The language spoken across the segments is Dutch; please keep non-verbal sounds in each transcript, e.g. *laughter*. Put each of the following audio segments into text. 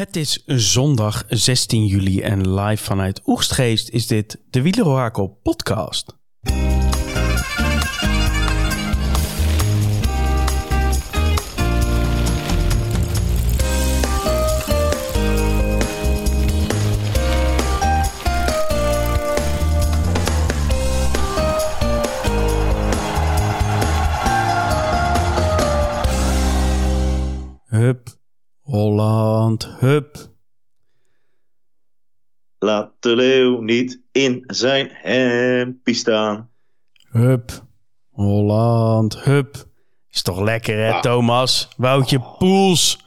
Het is zondag 16 juli en live vanuit Oegstgeest is dit de Wielerorakel podcast. Holland, hup. Laat de leeuw niet in zijn hempie staan. Hup, Holland, hup. Is toch lekker hè, Ah. Thomas? Woutje Poels.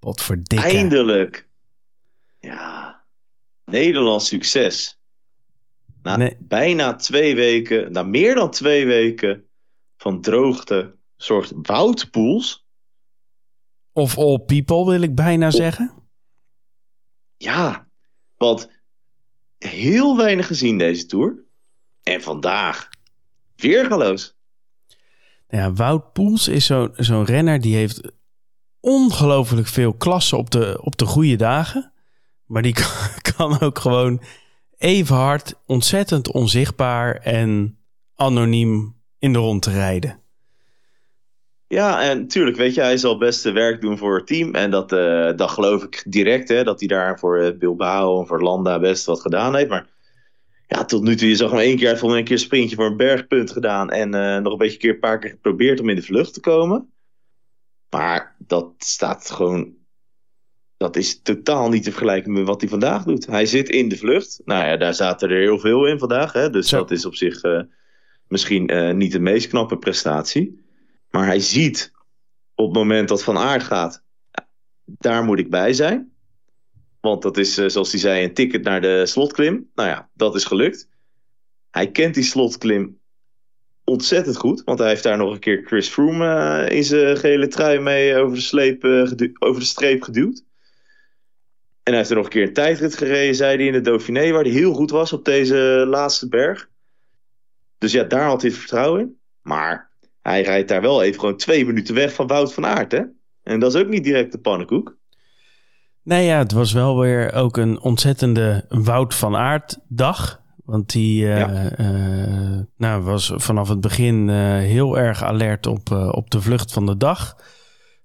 Wat voor dikke. Eindelijk. Ja. Nederlands succes. Na Nee. bijna twee weken, na meer dan twee weken van droogte, zorgt Wout Poels. Of all people wil ik bijna zeggen. Ja, want heel weinig gezien deze tour. En vandaag weergaloos. Ja, Wout Poels is zo- zo'n renner die heeft ongelooflijk veel klassen op de, op de goede dagen. Maar die kan, *laughs* kan ook gewoon even hard, ontzettend onzichtbaar en anoniem in de rond rijden. Ja, en natuurlijk, weet je, hij zal best werk doen voor het team. En dat, eh, dat geloof ik direct, hè, dat hij daar voor eh, Bilbao en voor Landa best wat gedaan heeft. Maar ja, tot nu toe, je zag hem één keer, hij heeft een keer een sprintje voor een bergpunt gedaan. En eh, nog een beetje keer, een paar keer geprobeerd om in de vlucht te komen. Maar dat staat gewoon, dat is totaal niet te vergelijken met wat hij vandaag doet. Hij zit in de vlucht. Nou ja, daar zaten er heel veel in vandaag. Hè, dus dat is op zich misschien niet de meest knappe prestatie. Maar hij ziet op het moment dat Van Aert gaat, daar moet ik bij zijn. Want dat is, eh, zoals hij zei, een ticket naar de slotklim. Nou ja, dat is gelukt. Hij kent die slotklim ontzettend goed. Want hij heeft daar nog een keer Chris Froome eh, in zijn gele trui mee over de, eh, over de streep geduwd. En hij heeft er nog een keer een tijdrit gereden, zei hij in de Dauphiné, waar hij heel goed was op deze laatste berg. Dus ja, daar had hij het vertrouwen in. Maar hij rijdt daar wel even gewoon twee minuten weg van Wout van Aert, hè? En dat is ook niet direct de pannenkoek. Nee, ja, het was wel weer ook een ontzettende Wout van Aert dag. Want die eh, Ja. eh, nou, was vanaf het begin eh, heel erg alert op, op de vlucht van de dag.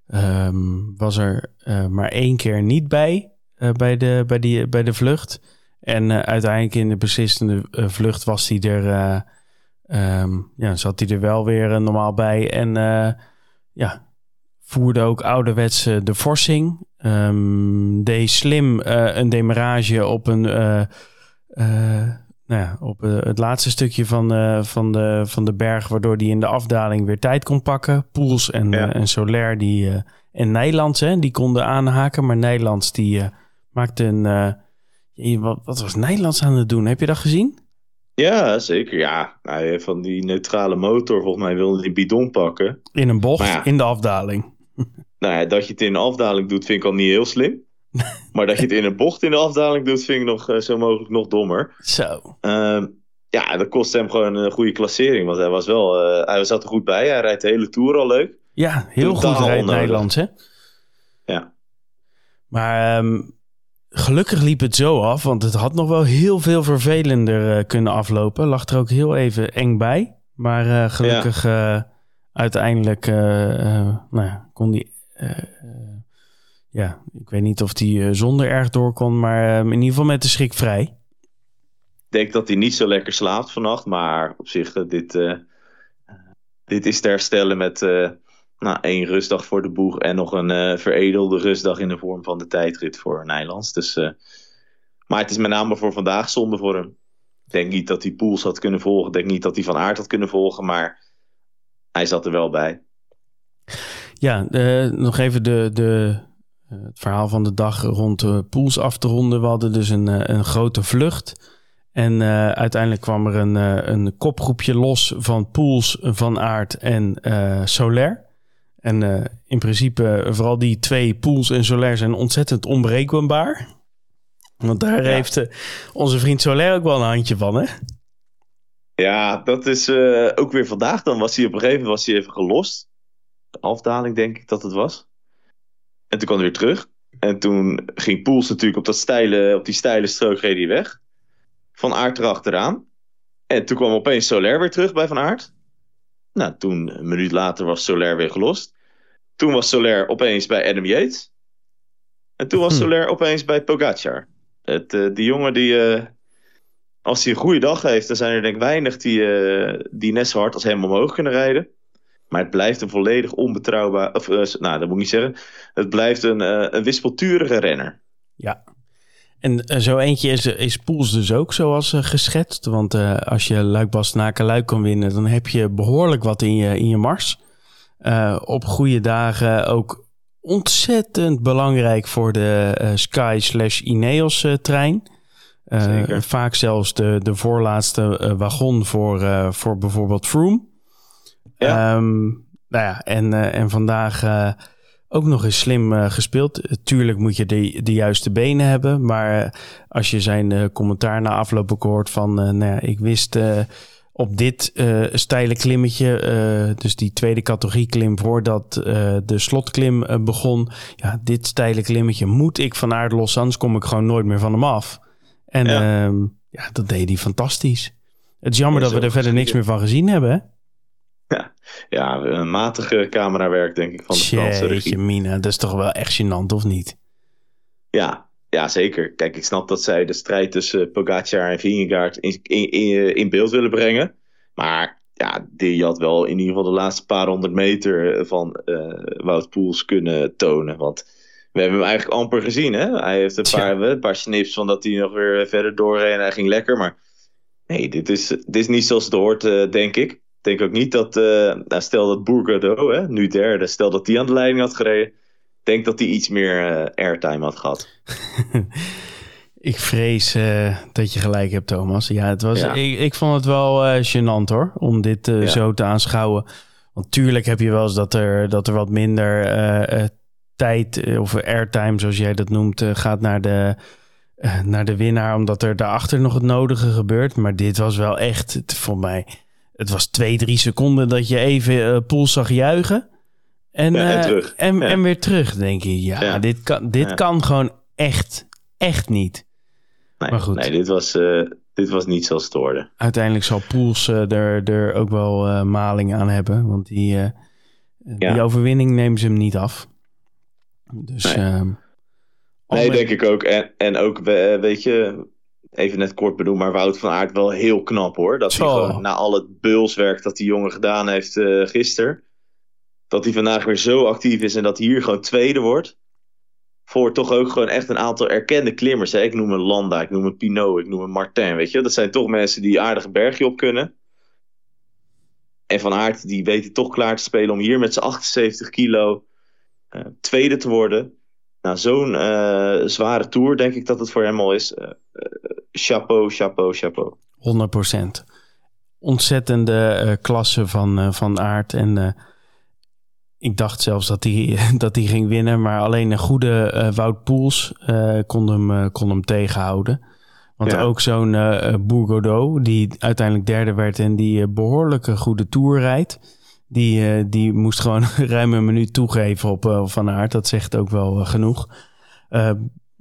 Ehm, was er maar één keer niet bij, bij, de, bij, die, bij de vlucht. En uiteindelijk in de beslissende vlucht was hij er, eh, ehm, ja, zat hij er wel weer eh, normaal bij. En eh, ja, voerde ook ouderwets eh, de forsing. Ehm, deed slim eh, een demarage op een. nou ja, op het laatste stukje van, van, de, van de berg, waardoor hij in de afdaling weer tijd kon pakken. Poels en, Ja. en Soler die, en Nederlands, hè, die konden aanhaken. Maar Nederlands die maakte een. wat, wat was Nederlands aan het doen? Heb je dat gezien? Ja, zeker. Ja, hij heeft van die neutrale motor, volgens mij wilde hij bidon pakken. In een bocht ja. in de afdaling. *laughs* Nou ja, dat je het in een afdaling doet, vind ik al niet heel slim. *laughs* maar dat je het in een bocht in de afdaling doet, vind ik nog eh, zo mogelijk nog dommer. Zo. Ehm, ja, dat kost hem gewoon een goede klassering. Want hij was wel, eh, hij zat er goed bij. Hij rijdt de hele tour al leuk. Ja, heel Totaal goed rijdt. Nederlands, hè? Ja. Maar ehm, gelukkig liep het zo af, want het had nog wel heel veel vervelender eh, kunnen aflopen. Lag er ook heel even eng bij. Maar eh, gelukkig eh, uiteindelijk nou ja, kon die... ja, ik weet niet of die zonder erg door kon, maar in ieder geval met de schrik vrij. Ik denk dat hij niet zo lekker slaapt vannacht. Maar op zich, dit, dit is te herstellen met nou, één rustdag voor de boeg. En nog een eh, veredelde rustdag in de vorm van de tijdrit voor Nijlands. Dus, eh, maar het is met name voor vandaag zonde voor hem. Ik denk niet dat hij Poels had kunnen volgen. Ik denk niet dat hij Van Aert had kunnen volgen. Maar hij zat er wel bij. Ja, eh, nog even de, de, het verhaal van de dag rond de pools af te ronden. We hadden dus een, een grote vlucht. En uiteindelijk kwam er een, een kopgroepje los van Pools, Van Aert en Soler. En eh, in principe, eh, vooral die twee Pools en Soler zijn ontzettend onbreekbaar. Want daar Ja. heeft eh, onze vriend Soler ook wel een handje van, hè? Ja, dat is ook weer vandaag. Dan was hij op een gegeven moment was hij even gelost. De afdaling denk ik dat het was. En toen kwam hij weer terug. En toen ging Poels natuurlijk op, dat steile, op die steile strook reed hij weg. Van Aert erachteraan. En toen kwam opeens Soler weer terug bij Van Aert. Nou, toen, een minuut later, was Soler weer gelost. Toen was Soler opeens bij Adam Yates. En toen was hm. Soler opeens bij Pogacar. Het, uh, die jongen die... Uh, als hij een goede dag heeft, dan zijn er denk ik weinig die, uh, die net zo hard als hem omhoog kunnen rijden. Maar het blijft een volledig onbetrouwbaar. Of, nou, dat moet ik niet zeggen. Het blijft een, een wispelturige renner. Ja, en uh, zo eentje is, is Poels dus ook zoals uh, geschetst. Want uh, als je Luik Bastenaken Luik kan winnen, dan heb je behoorlijk wat in je, in je mars. op goede dagen ook ontzettend belangrijk voor de Sky slash Ineos trein. vaak zelfs de, de voorlaatste wagon voor, voor bijvoorbeeld Froome. Ja. Um, nou ja, en, en vandaag ook nog eens slim uh, gespeeld. Tuurlijk moet je de, de juiste benen hebben. Maar uh, als je zijn uh, commentaar na afloop hoort van... nou ja, ik wist op dit steile klimmetje... dus die tweede categorie klim voordat de slotklim begon... ja, dit steile klimmetje moet ik van aard los... anders kom ik gewoon nooit meer van hem af. En ja, ehm, ja dat deed hij fantastisch. Het is jammer dat we er verder niks meer van gezien hebben, hè? Ja, *laughs* ja een matige camerawerk denk ik van de Franse regie. Mina, dat is toch wel echt gênant, of niet? Ja, ja, zeker. Kijk, ik snap dat zij de strijd tussen Pogacar en Vingegaard in, in, in, beeld willen brengen. Maar ja, die had wel in ieder geval de laatste paar honderd meter van uh, Wout Poels kunnen tonen. Want we hebben hem eigenlijk amper gezien. Hè? Hij heeft een paar, een paar snips van dat hij nog weer verder doorreed en hij ging lekker. Maar nee, dit is, dit is niet zoals het hoort, uh, denk ik denk ook niet dat, uh, nou, stel dat Bourgodeau, hè, nu derde, stel dat die aan de leiding had gereden, denk dat hij iets meer uh, airtime had gehad. *laughs* ik vrees uh, dat je gelijk hebt, Thomas. Ja, het was, ik, ik vond het wel uh, gênant hoor, om dit ja. zo te aanschouwen. Want tuurlijk heb je wel eens dat er, dat er wat minder tijd of airtime, zoals jij dat noemt, gaat naar de, naar de winnaar, omdat er daarachter nog het nodige gebeurt. Maar dit was wel echt, voor mij het was twee, drie seconden dat je even uh, Poels zag juichen. En, ja, en, uh, terug. En, ja. en, weer terug, denk je. Ja, ja. dit, kan, dit kan gewoon echt, echt niet. Nee, maar goed. Nee, dit was, uh, dit was niet zoals het hoorde. Uiteindelijk zal Poels er, er ook wel maling aan hebben. Want die, die overwinning nemen ze hem niet af. Dus... Nee, ehm, nee denk ik ook. En, en ook, weet je even net kort bedoel, maar Wout van Aert wel heel knap hoor. Dat hij gewoon na al het beulswerk dat die jongen gedaan heeft uh, gisteren, dat hij vandaag weer zo actief is en dat hij hier gewoon tweede wordt. Voor toch ook gewoon echt een aantal erkende klimmers. Hè? Ik noem een Landa, ik noem een Pinot, ik noem een Martin. Weet je, dat zijn toch mensen die aardige bergje op kunnen. En Van Aert, die weet toch klaar te spelen om hier met zijn 78 kilo uh, tweede te worden. Na zo'n uh, zware tour denk ik dat het voor hem al is. Uh, chapeau, chapeau, chapeau. 100%. Ontzettende uh, klasse van, uh, van aard. En uh, ik dacht zelfs dat hij, *laughs* dat hij ging winnen. Maar alleen een goede Wout Poels kon, hem, kon hem tegenhouden. Want ja. ook zo'n Bourgodeau, die uiteindelijk derde werd en die behoorlijke goede tour rijdt. Die, die moest gewoon *laughs* ruim een minuut toegeven op Van Aert. Dat zegt ook wel genoeg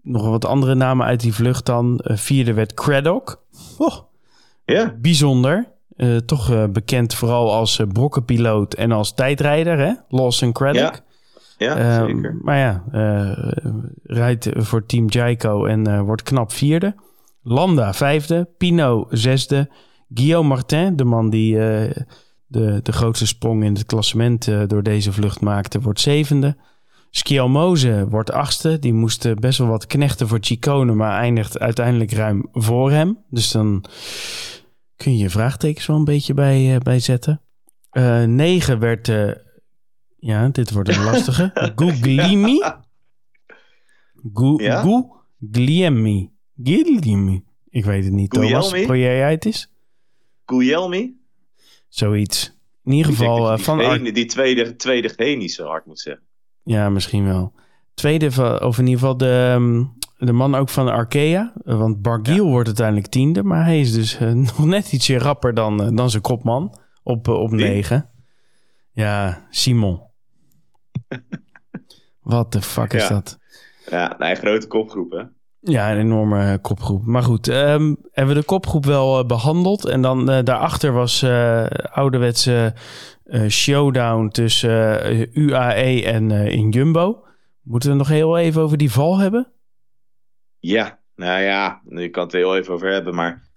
nog wat andere namen uit die vlucht dan. Uh, vierde werd Craddock. Oh, ja. Bijzonder. Uh, toch uh, bekend vooral als brokkenpiloot en als tijdrijder, hè? Lawson Craddock. Ja, ja zeker. Maar ja, rijdt voor Team Jaico en wordt knap vierde. Landa vijfde, Pino zesde. Guillaume Martin, de man die de, de grootste sprong in het klassement door deze vlucht maakte, wordt zevende. Skjelmoze wordt achtste. Die moest best wel wat knechten voor Chicone, maar eindigt uiteindelijk ruim voor hem. Dus dan kun je je vraagtekens wel een beetje bij, uh, bij zetten. Uh, negen werd, uh, ja, dit wordt een lastige. *laughs* Guglielmi. Gu, ja? Guglielmi. Guglielmi. Ik weet het niet, Thomas. Probeer jij het is? Guglielmi? Zoiets. In ieder geval die, van... Die, die tweede, tweede G niet zo hard moet zeggen. Ja, misschien wel. Tweede, of in ieder geval de, ehm, de man ook van Arkea. Want Bargiel ja. wordt uiteindelijk tiende. Maar hij is dus uh, *laughs* nog net ietsje rapper dan, uh, dan zijn kopman op, uh, op negen. Ja, Simon. *laughs* Wat de fuck is ja. dat? Ja, een grote kopgroep, hè? Ja, een enorme kopgroep. Maar goed, um, hebben we de kopgroep wel behandeld. En dan daarachter was ouderwetse showdown tussen UAE en in Jumbo. Moeten we nog heel even over die val hebben? Ja, nou ja, je kan het er heel even over hebben. Maar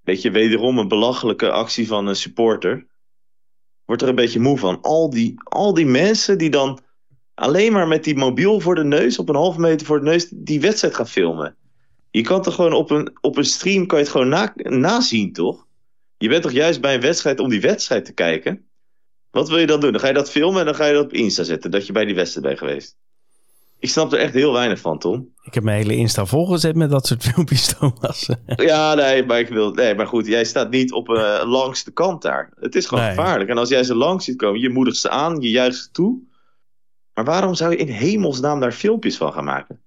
weet je, wederom een belachelijke actie van een supporter. Wordt er een beetje moe van. Al die, al die mensen die dan alleen maar met die mobiel voor de neus, op een halve meter voor de neus, die wedstrijd gaan filmen. Je kan toch gewoon op een, op een stream kan je het gewoon na, nazien, toch? Je bent toch juist bij een wedstrijd om die wedstrijd te kijken? Wat wil je dan doen? Dan ga je dat filmen en dan ga je dat op Insta zetten, dat je bij die wedstrijd bent geweest. Ik snap er echt heel weinig van, Tom. Ik heb mijn hele Insta volgezet met dat soort *laughs* filmpjes, Thomas. *laughs* ja, nee, maar ik wil. Nee, maar goed, jij staat niet op uh, langs de kant daar. Het is gewoon gevaarlijk. En als jij ze langs ziet komen, je moedigt ze aan, je juicht ze toe. Maar waarom zou je in hemelsnaam daar filmpjes van gaan maken?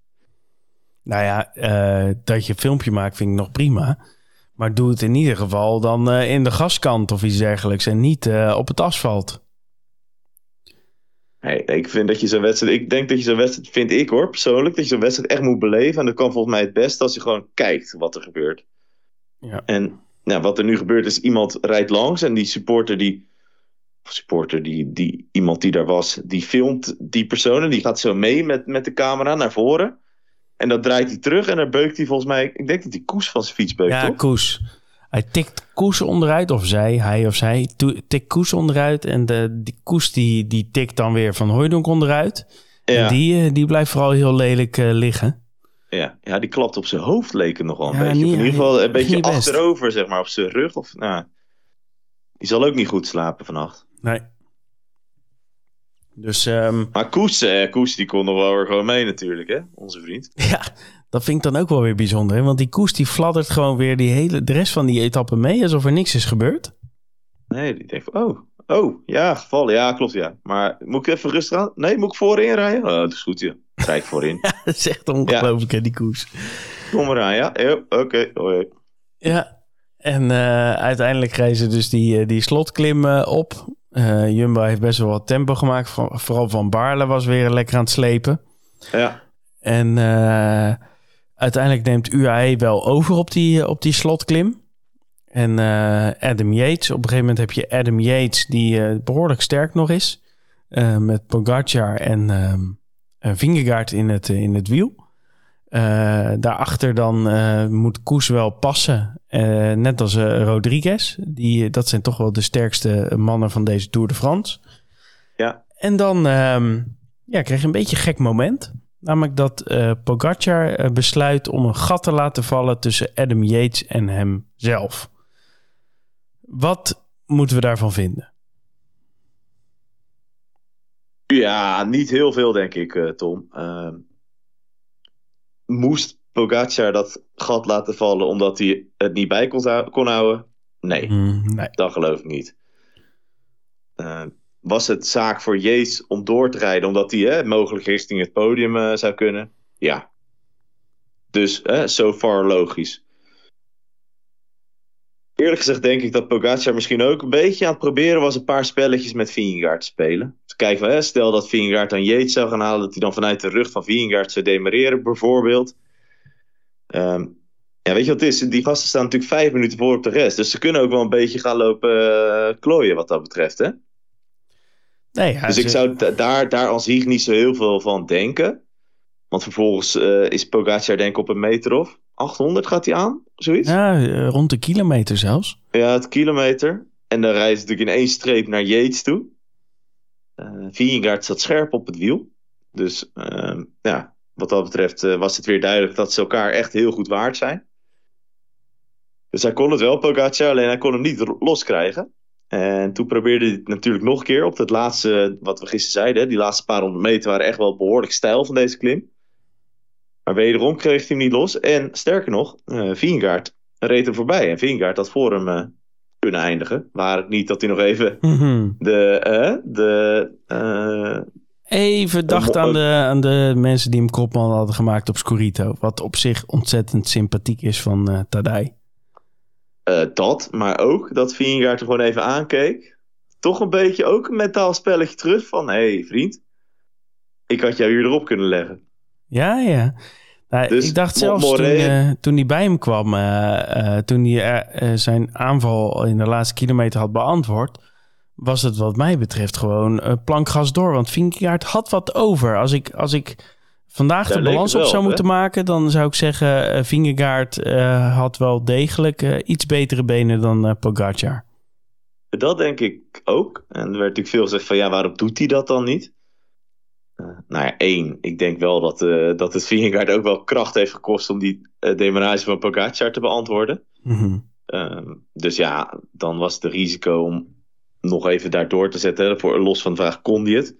Nou ja, uh, dat je een filmpje maakt vind ik nog prima. Maar doe het in ieder geval dan uh, in de gaskant of iets dergelijks. En niet uh, op het asfalt. Hey, ik vind dat je zo'n wedstrijd. Ik denk dat je zo'n wedstrijd, vind ik hoor, persoonlijk, dat je zo'n wedstrijd echt moet beleven. En dat kan volgens mij het beste als je gewoon kijkt wat er gebeurt. Ja. En nou, wat er nu gebeurt is, iemand rijdt langs en die supporter die supporter, die, die, iemand die daar was, die filmt die persoon en die gaat zo mee met, met de camera naar voren. En dan draait hij terug en dan beukt hij volgens mij, ik denk dat hij Koes van zijn fiets beukt, Ja, Koes. Hij tikt Koes onderuit, of zij, hij of zij, tikt Koes onderuit. En de, die Koes die, die tikt dan weer Van Hooydonk onderuit. Ja. En die, eh, die blijft vooral heel lelijk uh, liggen. Ja, ja, die klapt op zijn hoofd leken nogal een beetje. in ieder geval een beetje achterover, zeg maar, op zijn rug. Of, nou, die zal ook niet goed slapen vannacht. Nee. Dus, um... *laughs* Maar Koes, eh, Koes die kon nog wel weer gewoon mee natuurlijk, hè? Onze vriend. Ja, dat vind ik dan ook wel weer bijzonder. Hè? Want die Koes die fladdert gewoon weer die hele, de rest van die etappe mee alsof er niks is gebeurd. Nee, die denkt van, oh, oh, ja, gevallen. Ja, klopt, ja. Maar moet ik even rustig aan? Nee, moet ik voorin rijden? Oh, dat is goed, ja. Rijd voorin. *laughs* ja, dat is echt ongelooflijk, ja. hè, die Koes. Kom maar aan, ja. Oké, okay. Ja, en uh, uiteindelijk rijden ze dus die, die slotklim uh, op. Uh, Jumbo heeft best wel wat tempo gemaakt. Vooral Van Baarle was weer lekker aan het slepen. Ja. En uh, uiteindelijk neemt UAE wel over op die, op die slotklim. En uh, Adam Yates, op een gegeven moment heb je Adam Yates die behoorlijk sterk nog is. met Pogacar en uh, Vingegaard in het, in het wiel. daarachter dan moet Koes wel passen uh, net als uh, Rodriguez. Die, dat zijn toch wel de sterkste mannen van deze Tour de France. Ja. En dan um, ja, kreeg je een beetje een gek moment. Namelijk dat uh, Pogacar besluit om een gat te laten vallen tussen Adam Yates en hemzelf. Wat moeten we daarvan vinden? Ja, niet heel veel denk ik, Tom. Ehm, moest Pogacar dat gat laten vallen omdat hij het niet bij kon, kon houden? Nee, mm, nee, dat geloof ik niet. Uh, was het zaak voor Jees om door te rijden omdat hij hè, mogelijk richting het podium uh, zou kunnen? Ja. Dus so far logisch. Eerlijk gezegd denk ik dat Pogacar misschien ook een beetje aan het proberen was een paar spelletjes met Vingegaard te spelen. Dus kijken we, hè, stel dat Vingegaard dan Yates zou gaan halen, dat hij dan vanuit de rug van Vingegaard zou demareren bijvoorbeeld. Um, ja, weet je wat het is? Die gasten staan natuurlijk vijf minuten voor op de rest. Dus ze kunnen ook wel een beetje gaan lopen uh, klooien wat dat betreft, hè? Nee, ja, dus ik zou daar, daar als zich niet zo heel veel van denken. Want vervolgens uh, is Pogacar denk ik op een meter of 800 gaat hij aan, zoiets? Ja, uh, rond de kilometer zelfs. Ja, het kilometer. En dan rijdt ze natuurlijk in één streep naar Yates toe. Uh, Vingegaard zat scherp op het wiel. Dus ehm, ja, wat dat betreft uh, was het weer duidelijk dat ze elkaar echt heel goed waard zijn. Dus hij kon het wel, Pogacar, alleen hij kon hem niet loskrijgen. En toen probeerde hij het natuurlijk nog een keer op dat laatste, wat we gisteren zeiden, die laatste paar honderd meter waren echt wel behoorlijk stijl van deze klim. Maar wederom kreeg hij hem niet los. En sterker nog, uh, Vingegaard reed hem voorbij. En Vingegaard had voor hem uh, kunnen eindigen. Waar het niet dat hij nog even *laughs* mm -hmm. de, uh, de Even dacht aan de, aan de mensen die hem kopman hadden gemaakt op Scorito. Wat op zich ontzettend sympathiek is van uh, Tadij. Uh, dat, maar ook dat Vingegaard er gewoon even aankeek. Toch een beetje ook een mentaal spelletje terug van... Hé hey, vriend, ik had jou hier erop kunnen leggen. Ja, ja. Nou, Dus ik dacht zelfs toen, eh, toen hij bij hem kwam, eh, eh, toen hij eh, eh, zijn aanval in de laatste kilometer had beantwoord, was het wat mij betreft gewoon eh, plankgas door. Want Vingegaard had wat over. Als ik, als ik vandaag de balans op zou hè? moeten maken, dan zou ik zeggen, eh Vingegaard eh, had wel degelijk iets betere benen dan Pogacar. Dat denk ik ook. En er werd natuurlijk veel gezegd van ja, waarom doet hij dat dan niet? Nou ja, één. Ik denk wel dat, dat het Vingegaard ook wel kracht heeft gekost om die demarage van Pogacar te beantwoorden. Mhm. Ehm, dus ja, dan was het risico om nog even daar door te zetten. Voor, los van de vraag, kon hij het?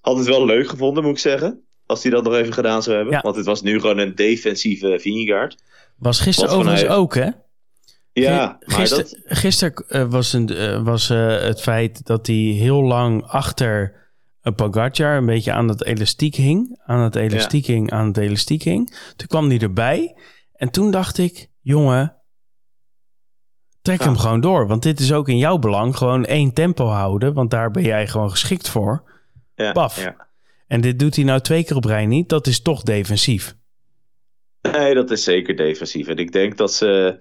Had het wel leuk gevonden, moet ik zeggen. Als hij dat nog even gedaan zou hebben. Ja. Want het was nu gewoon een defensieve Vingegaard. Was gisteren overigens hij- ook, hè? Ja, maar Gister, dat... Gisteren eh, was, een, eh, was eh, het feit dat hij heel lang achter een Pogacar een beetje aan het elastiek hing. Aan het elastiek hing, aan het elastiek hing. Toen kwam hij erbij. En toen dacht ik, jongen, trek Ja. hem gewoon door. Want dit is ook in jouw belang. Gewoon één tempo houden. Want daar ben jij gewoon geschikt voor. Ja, Paf. ja. En dit doet hij nou twee keer op rij niet. Dat is toch defensief. Nee, dat is zeker defensief. En ik denk dat ze,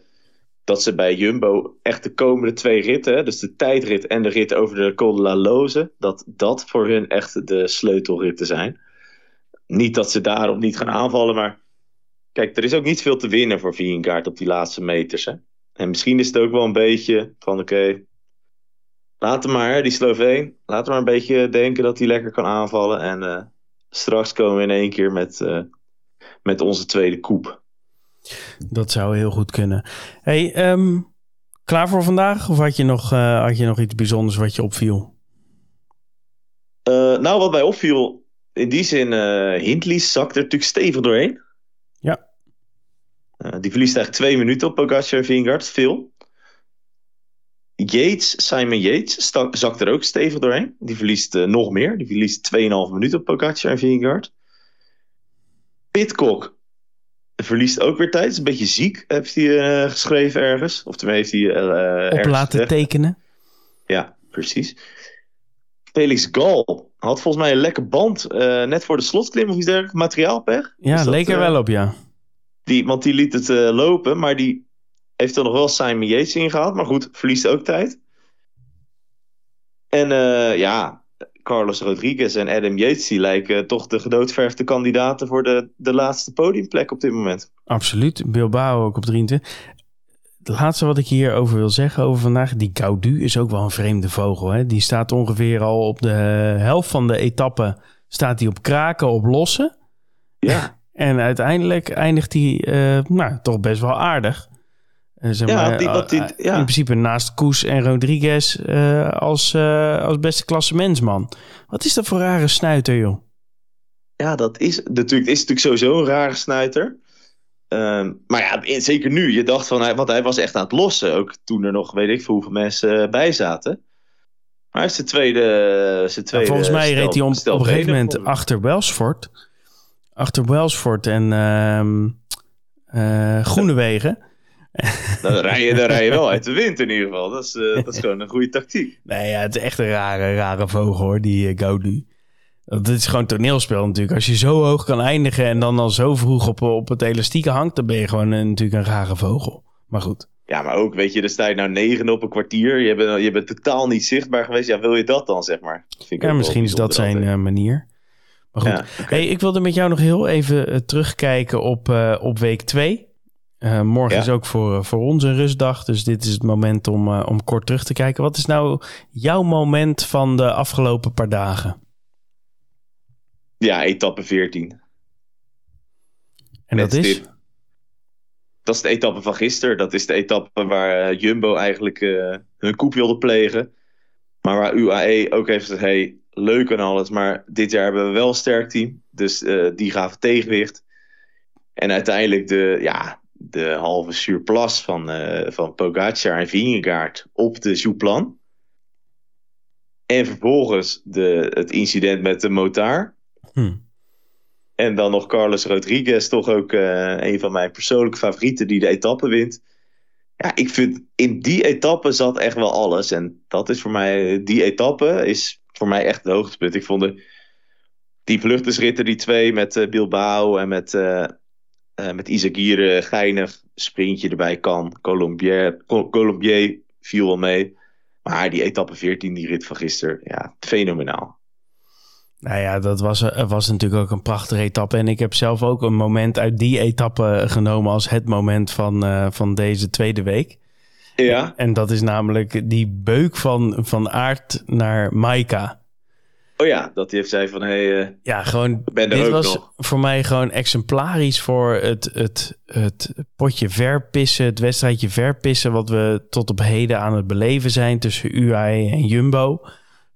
dat ze bij Jumbo echt de komende twee ritten, dus de tijdrit en de rit over de Col de la Loze, dat dat voor hun echt de sleutelritten zijn. Niet dat ze daarom niet gaan aanvallen, maar kijk, er is ook niet veel te winnen voor Vingegaard op die laatste meters. Hè. En misschien is het ook wel een beetje van, oké, laat hem maar, die Sloveen, laat hem maar een beetje denken dat hij lekker kan aanvallen. En eh, straks komen we in één keer met, eh, met onze tweede koep. Dat zou heel goed kunnen. Hey, ehm, klaar voor vandaag? Of had je nog, eh, had je nog iets bijzonders wat je opviel? Nou, wat mij opviel, in die zin, Hindley zakt er natuurlijk stevig doorheen. Eh, die verliest eigenlijk twee minuten op Pogacar en Vingegaard, veel. Yates, Simon Yates, zakt er ook stevig doorheen. Die verliest eh, nog meer. Die verliest 2,5 minuten op Pogacar en Vingegaard. Pitcock verliest ook weer tijd. Is een beetje ziek, heeft hij eh, geschreven ergens. Of tenminste heeft hij eh, Op laten gezegd. tekenen? Ja, precies. Felix Gal had volgens mij een lekker band. net voor de slotklim of iets dergelijks. Materiaalpech. Ja, dat, leek er wel op, ja. Die, want die liet het eh, lopen. Maar die heeft er nog wel Simon Yates ingehaald. Maar goed, verliest ook tijd. En eh, ja, Carlos Rodriguez en Adam Yates... die lijken toch de gedoodverfde kandidaten... voor de, de laatste podiumplek op dit moment. Absoluut. Bilbao ook op 23. Het laatste wat ik hierover wil zeggen over vandaag. Die Gaudu is ook wel een vreemde vogel. Hè? Die staat ongeveer al op de helft van de etappe... staat hij op kraken, op lossen. Ja, *laughs* En uiteindelijk eindigt hij eh, nou, toch best wel aardig. Eh, zeg Ja, maar, die- wat die- eh, ja. In principe naast Koes en Rodriguez eh, als, als beste klassementsman. Wat is dat voor rare snuiter, joh? Ja, dat is natuurlijk, is natuurlijk sowieso een rare snuiter. Ehm, maar ja, in- zeker nu. Je dacht van, hij, want hij was echt aan het lossen. Ook toen er nog, weet ik veel hoeveel mensen bij zaten. Maar hij is zijn tweede, zijn Ja, tweede volgens mij reed hij op een gegeven moment achter Welsford. Achter Welsford en eh, Groenewegen. *laughs* Dan rij, je, dan rij je wel uit de wind in ieder geval. Dat is, eh, dat is *laughs* gewoon een goede tactiek. Nee, ja, het is echt een rare, rare vogel hoor, die uh, Gaudu. Dat is gewoon toneelspel natuurlijk. Als je zo hoog kan eindigen en dan al zo vroeg op, op het elastieke hangt, dan ben je gewoon een, natuurlijk een rare vogel. Maar goed. Ja, maar ook, weet je, er sta je nou negen op een kwartier. Je bent, je bent totaal niet zichtbaar geweest. Ja, wil je dat dan, zeg maar? Vind ik Ja, misschien is dat zijn eh, manier. Maar goed. Ja. Hey, ik wilde met jou nog heel even eh, terugkijken op, eh, op week 2. morgen Ja. is ook voor, eh, voor ons een rustdag. Dus dit is het moment om, eh, om kort terug te kijken. Wat is nou jouw moment van de afgelopen paar dagen? ja, etappe 14. En Met dat is? stip. Dat is de etappe van gisteren. Dat is de etappe waar eh, Jumbo eigenlijk eh, hun koep wilde plegen. Maar waar UAE ook heeft gezegd: hey, leuk en alles, maar dit jaar hebben we wel een sterk team. Dus eh, die gaven tegenwicht. En uiteindelijk de, ja, de halve surplus van, eh van Pogacar en Vingegaard op de Jouplan. En vervolgens de, het incident met de motaar. Hm. En dan nog Carlos Rodriguez, toch ook eh, een van mijn persoonlijke favorieten die de etappe wint. Ja, ik vind in die etappe zat echt wel alles. En dat is voor mij, die etappe is voor mij echt het hoogtepunt. Ik vond de die vluchtersritten, die twee met Bilbao en met, met Izagirre, geinig sprintje erbij kan. Colombier, Colombier viel wel mee. Maar die etappe 14, die rit van gisteren, ja, fenomenaal. Nou ja, dat was, was natuurlijk ook een prachtige etappe. En ik heb zelf ook een moment uit die etappe genomen als het moment van, van deze tweede week. Ja. En dat is namelijk die beuk van, van Aard naar Maika. Oh ja, dat heeft zei van, hé, hey, uh, ja, gewoon, ben dit was nog. voor mij gewoon exemplarisch voor het, het, het potje verpissen, het wedstrijdje verpissen, wat we tot op heden aan het beleven zijn tussen UAE en Jumbo.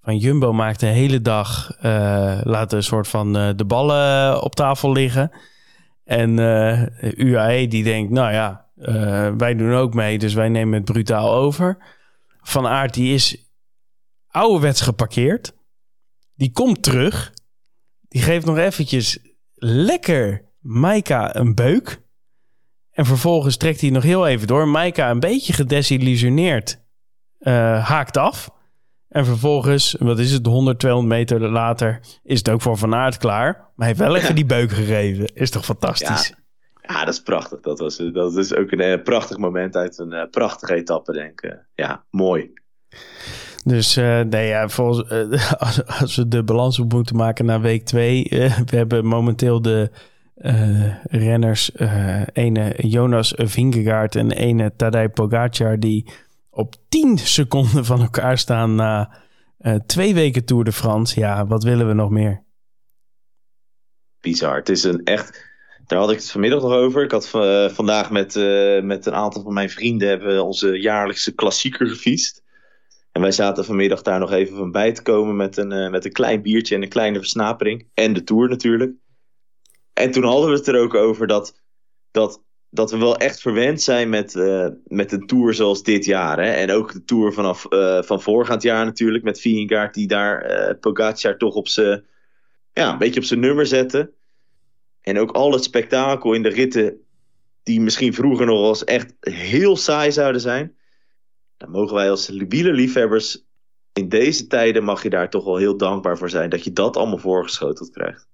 Van Jumbo maakt de hele dag, uh, laat een soort van uh, de ballen op tafel liggen. En UAE die denkt, nou ja, wij doen ook mee, dus wij nemen het brutaal over. Van Aert die is ouderwets geparkeerd die komt terug. Die geeft nog eventjes lekker Maika een beuk. En vervolgens trekt hij nog heel even door. Maika een beetje gedesillusioneerd uh, haakt af. En vervolgens, wat is het, 100, 200 meter later is het ook voor Van Aert klaar. Maar hij heeft wel even die beuk gegeven. Is toch fantastisch? Ja. Ja, dat is prachtig. Dat, was, dat is ook een uh, prachtig moment uit een uh, prachtige etappe, denk ik. Ja, mooi. Dus uh, nee, ja, volgens, uh, *laughs* als, als, we de balans op moeten maken naar week 2. Uh, eh, we hebben momenteel de renners, ene Jonas Vingegaard en ene Tadej Pogacar... die op 10 seconden van elkaar staan na twee weken Tour de France. Ja, wat willen we nog meer? Bizar. Het is een echt... Daar had ik het vanmiddag nog over. Ik had vandaag met, met een aantal van mijn vrienden... hebben onze jaarlijkse klassieker gefietst. En wij zaten vanmiddag daar nog even van bij te komen met een, uh, met een klein biertje en een kleine versnapering. En de Tour natuurlijk. En toen hadden we het er ook over dat, dat, dat we wel echt verwend zijn met, uh, met een Tour zoals dit jaar. Hè? En ook de Tour vanaf, uh, van voorgaand jaar natuurlijk. Met Vingegaard die daar Pogacar toch op zijn... Ja, een beetje op zijn nummer zette. En ook al het spektakel in de ritten die misschien vroeger nog eens echt heel saai zouden zijn dan mogen wij als wielerliefhebbers in deze tijden mag je daar toch wel heel dankbaar voor zijn dat je dat allemaal voorgeschoteld krijgt.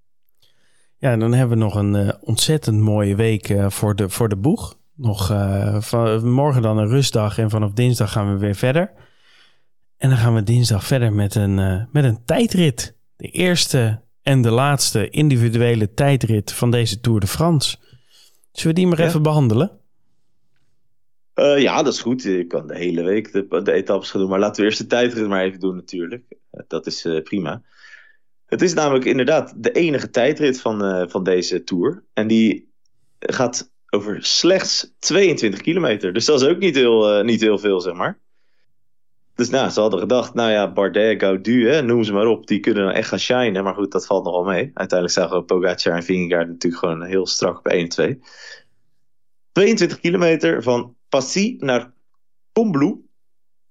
Ja, en dan hebben we nog een uh, ontzettend mooie week uh, voor, de, voor de boeg. Nog uh, van, morgen dan een rustdag en vanaf dinsdag gaan we weer verder. En dan gaan we dinsdag verder met een, met een tijdrit. De eerste en de laatste individuele tijdrit van deze Tour de France. Zullen we die maar ja. even behandelen? Uh, ja, dat is goed. Ik kan de hele week de, de etappes gaan doen. Maar laten we eerst de tijdrit maar even doen natuurlijk. Uh, dat is uh, prima. Het is namelijk inderdaad de enige tijdrit van, van deze Tour. En die gaat over slechts 22 kilometer. Dus dat is ook niet heel, niet heel veel, zeg maar. Dus nou, ze hadden gedacht, nou ja, Bardet, Gaudu, hè, noem ze maar op. Die kunnen dan echt gaan shinen. Maar goed, dat valt nogal mee. Uiteindelijk zagen we Pogacar en Vingegaard natuurlijk gewoon heel strak op 1 en 2. 22 kilometer van Passy naar Combloux.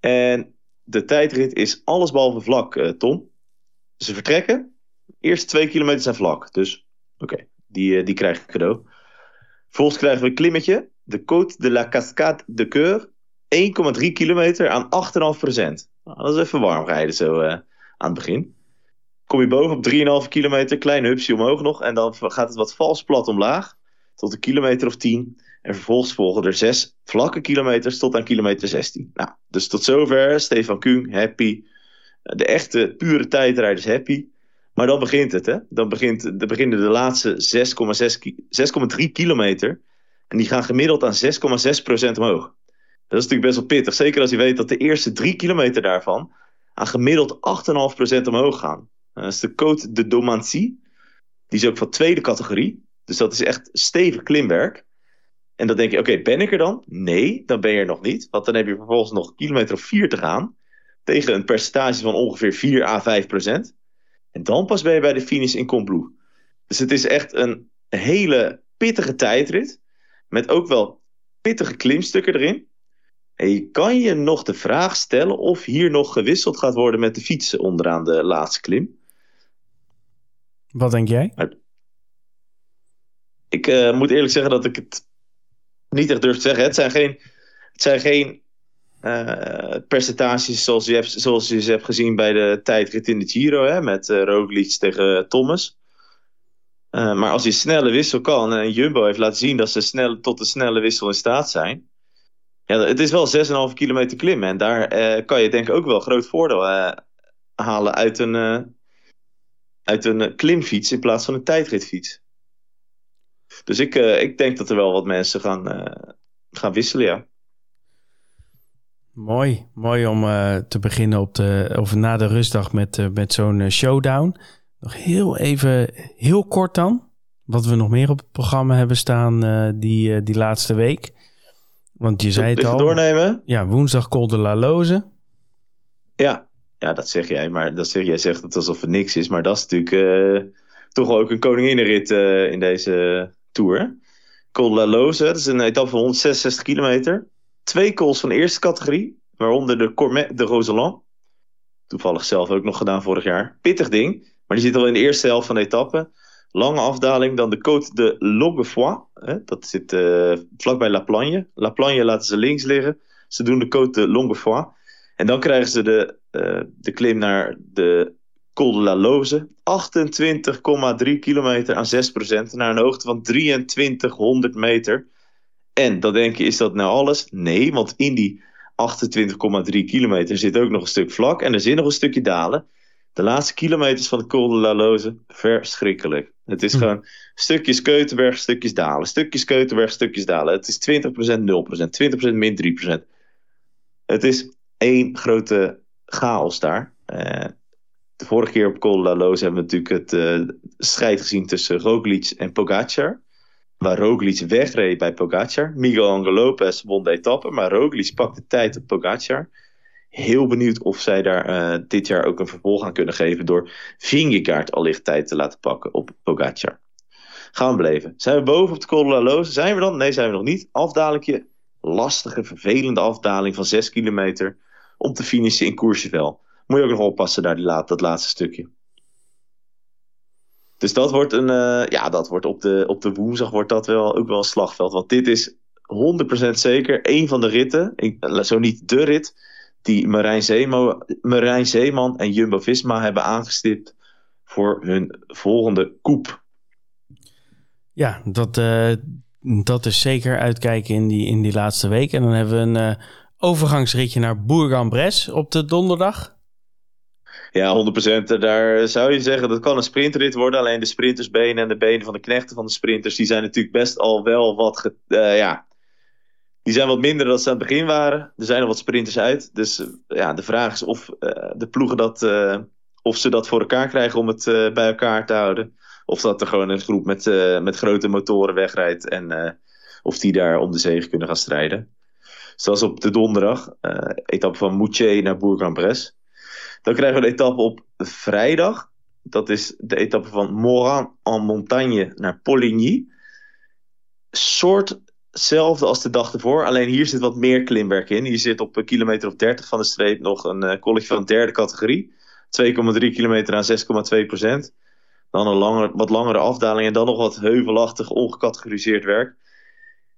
En de tijdrit is allesbehalve vlak, uh, Tom. Ze vertrekken. De eerste twee kilometer zijn vlak. Dus oké, die, uh, die krijg ik cadeau. Vervolgens krijgen we een klimmetje. De Côte de la Cascade de Keur. 1,3 kilometer aan 8,5 procent. Nou, dat is even warm rijden zo uh, aan het begin. Kom je boven op 3,5 kilometer. Klein hupsje omhoog nog. En dan gaat het wat vals plat omlaag. Tot een kilometer of 10. En vervolgens volgen er zes vlakke kilometers tot aan kilometer 16. Nou, dus tot zover. Stefan Kuhn, happy. De echte, pure tijdrijders happy. Maar dan begint het, hè? Dan, begint, beginnen de laatste 6,3 kilometer. En die gaan gemiddeld aan 6,6% omhoog. Dat is natuurlijk best wel pittig. Zeker als je weet dat de eerste drie kilometer daarvan aan gemiddeld 8,5% omhoog gaan. Dat is de Côte de Domancy. Die is ook van tweede categorie. Dus dat is echt stevig klimwerk. En dan denk je, oké, ben ik er dan? Nee, dan ben je er nog niet. Want dan heb je vervolgens nog kilometer of vier te gaan. Tegen een percentage van ongeveer 4 à 5 procent. En dan pas ben je bij de finish in Combloux. Dus het is echt een hele pittige tijdrit. Met ook wel pittige klimstukken erin. Je kan je nog de vraag stellen of hier nog gewisseld gaat worden met de fietsen onderaan de laatste klim. Wat denk jij? Ik uh, moet eerlijk zeggen dat ik het niet echt durf te zeggen. Het zijn geen, het zijn geen uh, percentages zoals je, hebt, zoals je ze hebt gezien bij de tijdrit in de Giro. Hè, met uh, Roglic tegen Thomas. Eh, maar als je snelle wissel kan, en Jumbo heeft laten zien dat ze snel, tot de snelle wissel in staat zijn. Ja, het is wel 6,5 kilometer klimmen. En daar eh, kan je denk ik ook wel groot voordeel eh, halen uit een, eh, uit een klimfiets in plaats van een tijdritfiets. Dus ik, ik denk dat er wel wat mensen gaan, gaan wisselen, ja. Mooi, mooi om te beginnen op de, of na de rustdag met, met zo'n showdown. Nog heel even, heel kort dan, wat we nog meer op het programma hebben staan die, die laatste week. Want je zei het al. doornemen? Ja, woensdag Col de la Loze. Ja. ja, dat zeg jij. Maar dat zeg, jij zegt het alsof het niks is. Maar dat is natuurlijk eh, toch wel ook een koninginnenrit eh, in deze Tour. Col de la Loze, dat is een etappe van 166 kilometer. Twee calls van de eerste categorie. Waaronder de Cormet de Roseland. Toevallig zelf ook nog gedaan vorig jaar. Pittig ding. Maar die zit al in de eerste helft van de etappe. Lange afdaling, dan de Côte de Longuefoy. Dat zit eh, vlakbij La Plagne. La Plagne laten ze links liggen. Ze doen de Côte de Longuefoy. En dan krijgen ze de, eh, de klim naar de Col de la Loze. 28,3 kilometer aan 6%. Naar een hoogte van 2300 meter. En dan denk je, is dat nou alles? Nee, want in die 28,3 kilometer zit ook nog een stuk vlak. En er zit nog een stukje dalen. De laatste kilometers van de Col de la Loze, verschrikkelijk. Het is Hm. gewoon stukjes Keutenberg, stukjes dalen. Stukjes Keutenberg, stukjes dalen. Het is 20%, 0%, 20% min 3%. Het is één grote chaos daar. Eh, de vorige keer op Col de la Loze hebben we natuurlijk het eh, strijd gezien tussen Roglic en Pogacar. Waar Roglic wegreed bij Pogacar. Miguel Angel Lopez won de etappe, maar Roglic pakte tijd op Pogacar. Heel benieuwd of zij daar eh, dit jaar ook een vervolg aan kunnen geven door Vingegaard allicht tijd te laten pakken op Pogacar. Gaan we beleven. Zijn we boven op de Col de Loze? Zijn we dan? Nee, zijn we nog niet. Afdalingje. Lastige, vervelende afdaling van 6 kilometer om te finishen in Courchevel. Moet je ook nog oppassen daar die dat laatste stukje. Dus dat wordt een, eh, ja, dat wordt op de, op de woensdag wordt dat wel ook wel een slagveld. Want dit is 100% zeker een van de ritten, ik, eh, zo niet de rit, die Marijn, Zeemo, Marijn Zeeman en Jumbo Visma hebben aangestipt voor hun volgende koep. Ja, dat, eh, dat is zeker uitkijken in die, in die laatste week. En dan hebben we een eh, overgangsritje naar Bourg-en-Bresse op de donderdag. Ja, 100%. Daar zou je zeggen dat kan een sprintrit worden. Alleen de sprintersbenen en de benen van de knechten van de sprinters, die zijn natuurlijk best al wel wat. eh, ja, die zijn wat minder dan ze aan het begin waren. Er zijn nog wat sprinters uit. Dus eh, ja, de vraag is of eh, de ploegen dat. eh, of ze dat voor elkaar krijgen om het bij elkaar te houden. Of dat er gewoon een groep met, met grote motoren wegrijdt. En of die daar om de zege kunnen gaan strijden. Zoals op de donderdag. etappe van Moutier naar Bourg-en-Bresse. Dan krijgen we de etappe op vrijdag. Dat is de etappe van Moran en Montagne naar Poligny. Soort hetzelfde als de dag ervoor. Alleen hier zit wat meer klimwerk in. Hier zit op een kilometer of 30 van de streep nog een uh, colletje van derde categorie. 2,3 kilometer aan 6,2 procent. Dan een langer, wat langere afdaling en dan nog wat heuvelachtig ongecategoriseerd werk.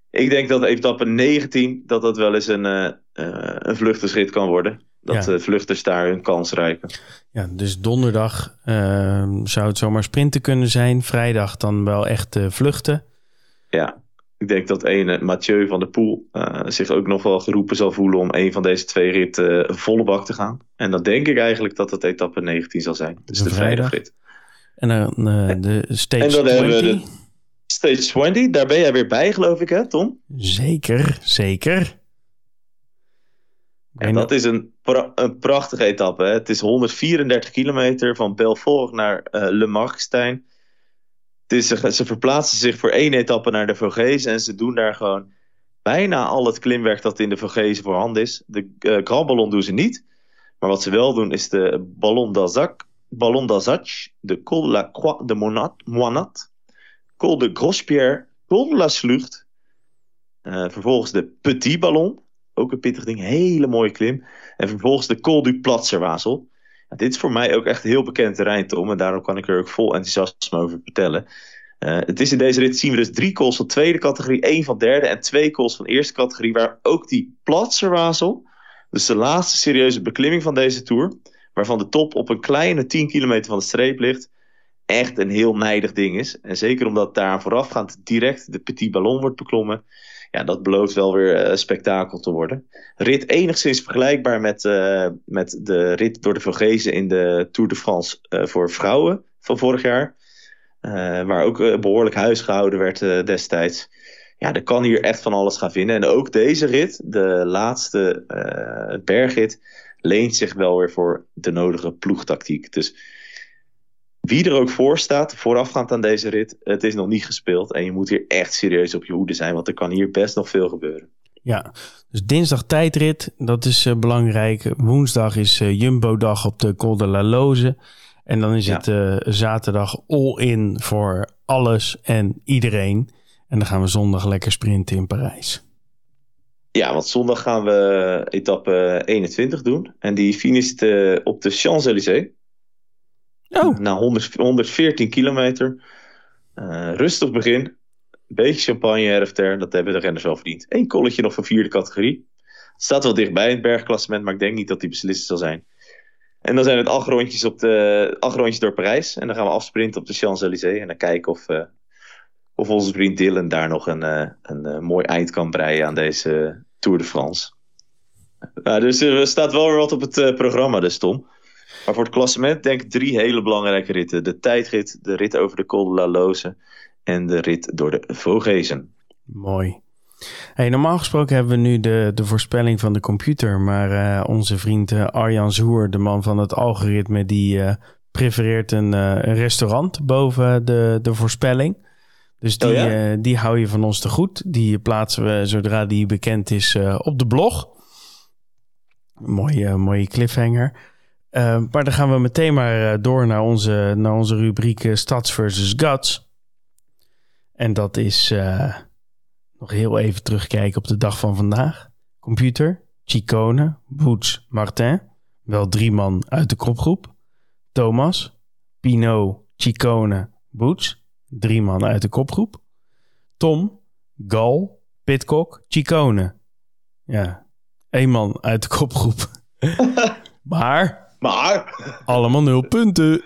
Ik denk dat etappe 19 dat dat wel eens een, uh, een vluchtersrit kan worden. Dat ja. uh, vluchters daar hun kans rijken. Ja, dus donderdag uh, zou het zomaar sprinten kunnen zijn. Vrijdag dan wel echt vluchten. Ja, ik denk dat ene Mathieu van der Poel uh, zich ook nog wel geroepen zal voelen om een van deze twee ritten volle bak te gaan. En dan denk ik eigenlijk dat het etappe 19 zal zijn. Dus de, de vrijdagrit. En dan uh, de stage en dan 20. hebben we de stage 20. Daar ben jij weer bij, geloof ik, hè, Tom? Zeker, zeker. En dat is een, pra een prachtige etappe. Hè? Het is 134 kilometer van Belfort naar uh, Le Markstein. Is, ze verplaatsen zich voor één etappe naar de Vogezen en ze doen daar gewoon bijna al het klimwerk dat in de Vogezen voorhanden is. De uh, doen ze niet. Maar wat ze wel doen is de Ballon d'Azac, Ballon d'Azac, de Col de la Croix de Monat, Moinat, Col de Grospierre, Col de la Slucht. Uh, vervolgens de Petit Ballon, ook een pittig ding, hele mooie klim. En vervolgens de Col du Platzerwazel. Dit is voor mij ook echt heel bekend terrein, Tom. En daarom kan ik er ook vol enthousiasme over vertellen. Uh, het is in deze rit zien we dus drie calls van tweede categorie, één van derde en twee calls van eerste categorie. Waar ook die Platzerwazel, dus de laatste serieuze beklimming van deze Tour, waarvan de top op een kleine 10 kilometer van de streep ligt. echt een heel nijdig ding is. En zeker omdat daar voorafgaand direct de Petit Ballon wordt beklommen. Ja, dat belooft wel weer uh, spektakel te worden. Rit enigszins vergelijkbaar met, uh, met de rit door de Vogezen in de Tour de France uh, voor vrouwen van vorig jaar. waar ook behoorlijk huis gehouden werd destijds. Ja, er kan hier echt van alles gaan vinden. En ook deze rit, de laatste bergrit, leent zich wel weer voor de nodige ploegtactiek. Dus wie er ook voor staat, voorafgaand aan deze rit, het is nog niet gespeeld. En je moet hier echt serieus op je hoede zijn, want er kan hier best nog veel gebeuren. Ja, dus dinsdag tijdrit, dat is uh, belangrijk. Woensdag is uh, Jumbo-dag op de Col de la Loze. En dan is het uh, zaterdag all-in voor alles en iedereen. En dan gaan we zondag lekker sprinten in Parijs. Ja, want zondag gaan we etappe 21 doen. En die finisht op de Champs-Élysées. Oh. Na 100, 114 kilometer. Uh, rustig begin. Beetje champagne her Dat hebben de renners wel verdiend. Eén kolletje nog van vierde categorie. Staat wel dichtbij in het bergklassement, maar ik denk niet dat die beslist zal zijn. En dan zijn het acht rondjes, op de, acht rondjes door Parijs. En dan gaan we afsprinten op de Champs-Élysées. En dan kijken of, uh, of onze vriend Dylan daar nog een, een, een mooi eind kan breien aan deze Tour de France. Nou, dus er staat wel weer wat op het programma, dus Tom. Maar voor het klassement denk ik drie hele belangrijke ritten. De tijdrit, de rit over de Col de la Loze en de rit door de Vogezen. Mooi. Hey, normaal gesproken hebben we nu de, de voorspelling van de computer. Maar uh, onze vriend uh, Arjan Zoer, de man van het algoritme, die uh, prefereert een, een, restaurant boven de, de voorspelling. Dus die, oh ja? die hou je van ons te goed. Die plaatsen we zodra die bekend is op de blog. Mooie, mooie cliffhanger. Uh, maar dan gaan we meteen maar uh, door naar onze, naar onze rubriek uh, Stads versus Guts. En dat is nog heel even terugkijken op de dag van vandaag. Computer, Chicone, Boots, Martin. Wel drie man uit de kopgroep. Thomas, Pino, Chicone, Boots. Drie man uit de kopgroep. Tom, Gal, Pitcock, Chicone. Ja, één man uit de kopgroep. *laughs* maar maar... Allemaal nul punten.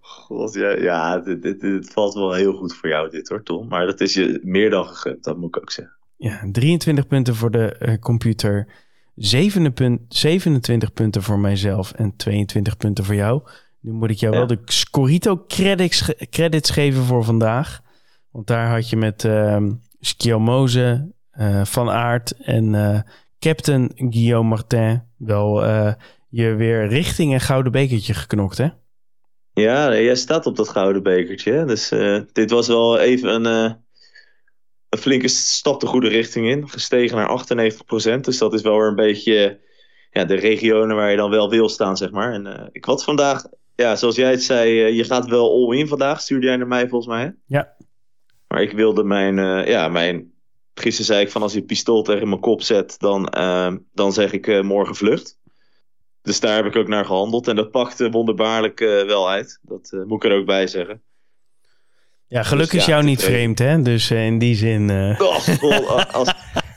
God, ja, ja dit, dit, dit, valt wel heel goed voor jou dit hoor, Tom. Maar dat is je meer dan gegund, dat moet ik ook zeggen. Ja, 23 punten voor de uh, computer. 27 punten voor mijzelf en 22 punten voor jou. Nu moet ik jou ja. wel de Scorito credits, credits geven voor vandaag. Want daar had je met uh, Skiomoze, uh, Van Aert en uh, Captain Guillaume Martin wel je weer richting een gouden bekertje geknokt, hè? Ja, jij staat op dat gouden bekertje. Dus uh, dit was wel even een, uh, een flinke stap de goede richting in. Gestegen naar 98%. Dus dat is wel weer een beetje ja, de regionen waar je dan wel wil staan, zeg maar. En uh, ik had vandaag, ja, zoals jij het zei, je gaat wel all-in vandaag. Stuurde jij naar mij volgens mij, hè? Ja. Maar ik wilde mijn, ja, mijn... Gisteren zei ik van als je pistool tegen mijn kop zet, dan, dan zeg ik morgen vlucht. Dus daar heb ik ook naar gehandeld. En dat pakte wonderbaarlijk uh, wel uit. Dat uh, moet ik er ook bij zeggen. Ja, gelukkig dus, is jou niet vreemd, hè? Dus in die zin. *laughs* Oh, als,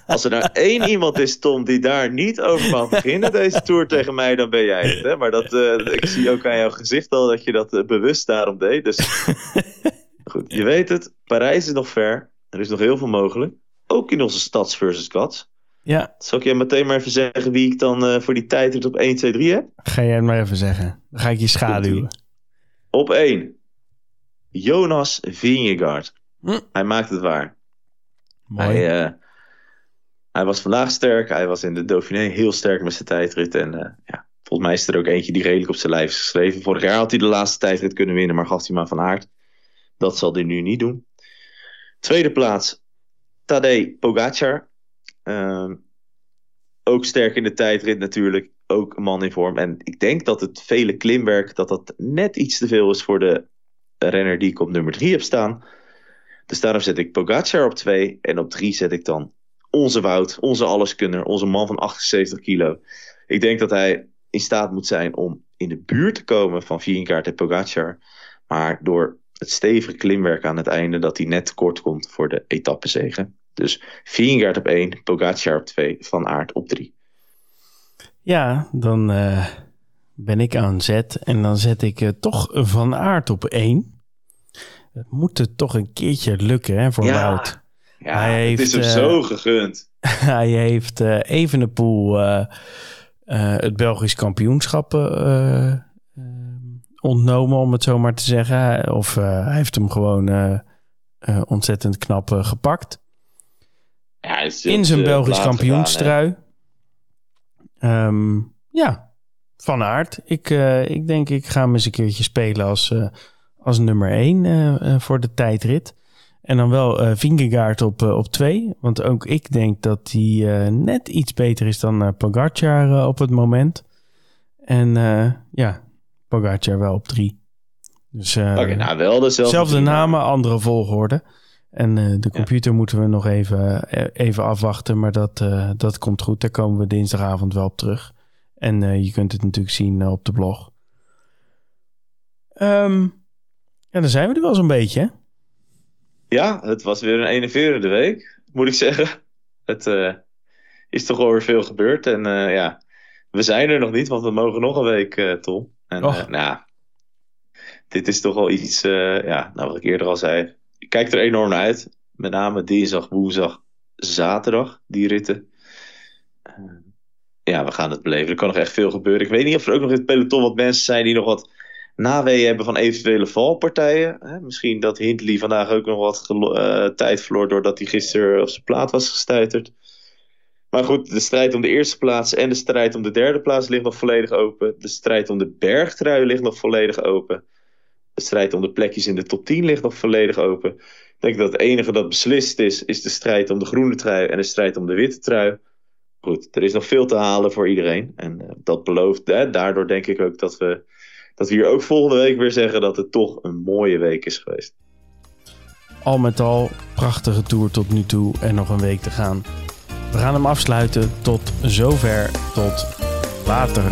als er nou één iemand is, Tom, die daar niet over mag beginnen, deze tour tegen mij, dan ben jij het. Hè? Maar dat, ik zie ook aan jouw gezicht al dat je dat bewust daarom deed. Dus *laughs* goed, je weet het. Parijs is nog ver. Er is nog heel veel mogelijk. Ook in onze stads versus cats. Ja. Zal ik je meteen maar even zeggen wie ik dan uh, voor die tijdrit op 1, 2, 3 heb? Ga jij het maar even zeggen. Dan ga ik je schaduwen. Op 1. Jonas Vingegaard. Hm. Hij maakt het waar. Mooi. Hij, uh, hij, was vandaag sterk. Hij was in de Dauphiné heel sterk met zijn tijdrit. En uh, ja, volgens mij is er ook eentje die redelijk op zijn lijf is geschreven. Vorig jaar had hij de laatste tijdrit kunnen winnen, maar gaf hij maar van aard. Dat zal hij nu niet doen. Tweede plaats, Tadej Pogacar. Uh, ook sterk in de tijdrit natuurlijk. Ook een man in vorm. En ik denk dat het vele klimwerk dat dat net iets te veel is voor de renner die ik op nummer 3 heb staan. Dus daarom zet ik Pogacar op 2. En op 3 zet ik dan onze Wout, onze alleskunner, onze man van 78 kilo. Ik denk dat hij in staat moet zijn om in de buurt te komen van Vingegaard en Pogacar. Maar door het stevige klimwerk aan het einde dat hij net tekort komt voor de etappezegen. Dus Vingegaard op 1, Pogacar op 2, Van Aert op 3. Ja, dan uh, ben ik aan zet. En dan zet ik uh, toch Van Aert op één. Het moet er toch een keertje lukken hè, voor Ja. Wout. Ja, Hij heeft, het is hem eh, zo gegund. *laughs* Hij heeft eh Evenepoel eh, eh, het Belgisch kampioenschap eh, eh, ontnomen, om het zo maar te zeggen. Of eh, hij heeft hem gewoon eh, eh, ontzettend knap eh, gepakt. Ja, In zijn eh, Belgisch kampioenstrui. Ehm, ja, van aard. Ik, eh, ik denk ik ga hem eens een keertje spelen als, eh, als nummer 1 voor de tijdrit. En dan wel Vingegaard op, op 2. Want ook ik denk dat hij net iets beter is dan Pogacar op het moment. En ja, Pogacar wel op 3. Dus Oké, nou wel dezelfde. zelfde drie namen, andere volgorde. En eh, de computer moeten we nog even, eh, even afwachten. Maar dat, eh, dat komt goed. Daar komen we dinsdagavond wel op terug. En je kunt het natuurlijk zien op de blog. Ehm, ja, dan zijn we er wel zo'n beetje. Hè? Ja, het was weer een enerverende week, moet ik zeggen. Het is toch alweer veel gebeurd. En ja, we zijn er nog niet, want we mogen nog een week, Tom. En nou, dit is toch wel iets, ja, nou, wat ik eerder al zei. Ik kijk er enorm naar uit. Met name dinsdag, woensdag, zaterdag, die ritten. Eh, ja, we gaan het beleven. Er kan nog echt veel gebeuren. Ik weet niet of er ook nog in het peloton wat mensen zijn die nog wat naweeën hebben van eventuele valpartijen. Misschien dat Hindley vandaag ook nog wat eh, tijd verloor doordat hij gisteren op zijn plaat was gestuiterd. Maar goed, de strijd om de eerste plaats en de strijd om de derde plaats ligt nog volledig open. De strijd om de bergtrui ligt nog volledig open. De strijd om de plekjes in de top 10 ligt nog volledig open. Ik denk dat het enige dat beslist is, is de strijd om de groene trui en de strijd om de witte trui. Goed, er is nog veel te halen voor iedereen. En eh, dat belooft, hè, daardoor denk ik ook dat we, dat we hier ook volgende week weer zeggen dat het toch een mooie week is geweest. Al met al, prachtige tour tot nu toe en nog een week te gaan. We gaan hem afsluiten. Tot zover. Tot later.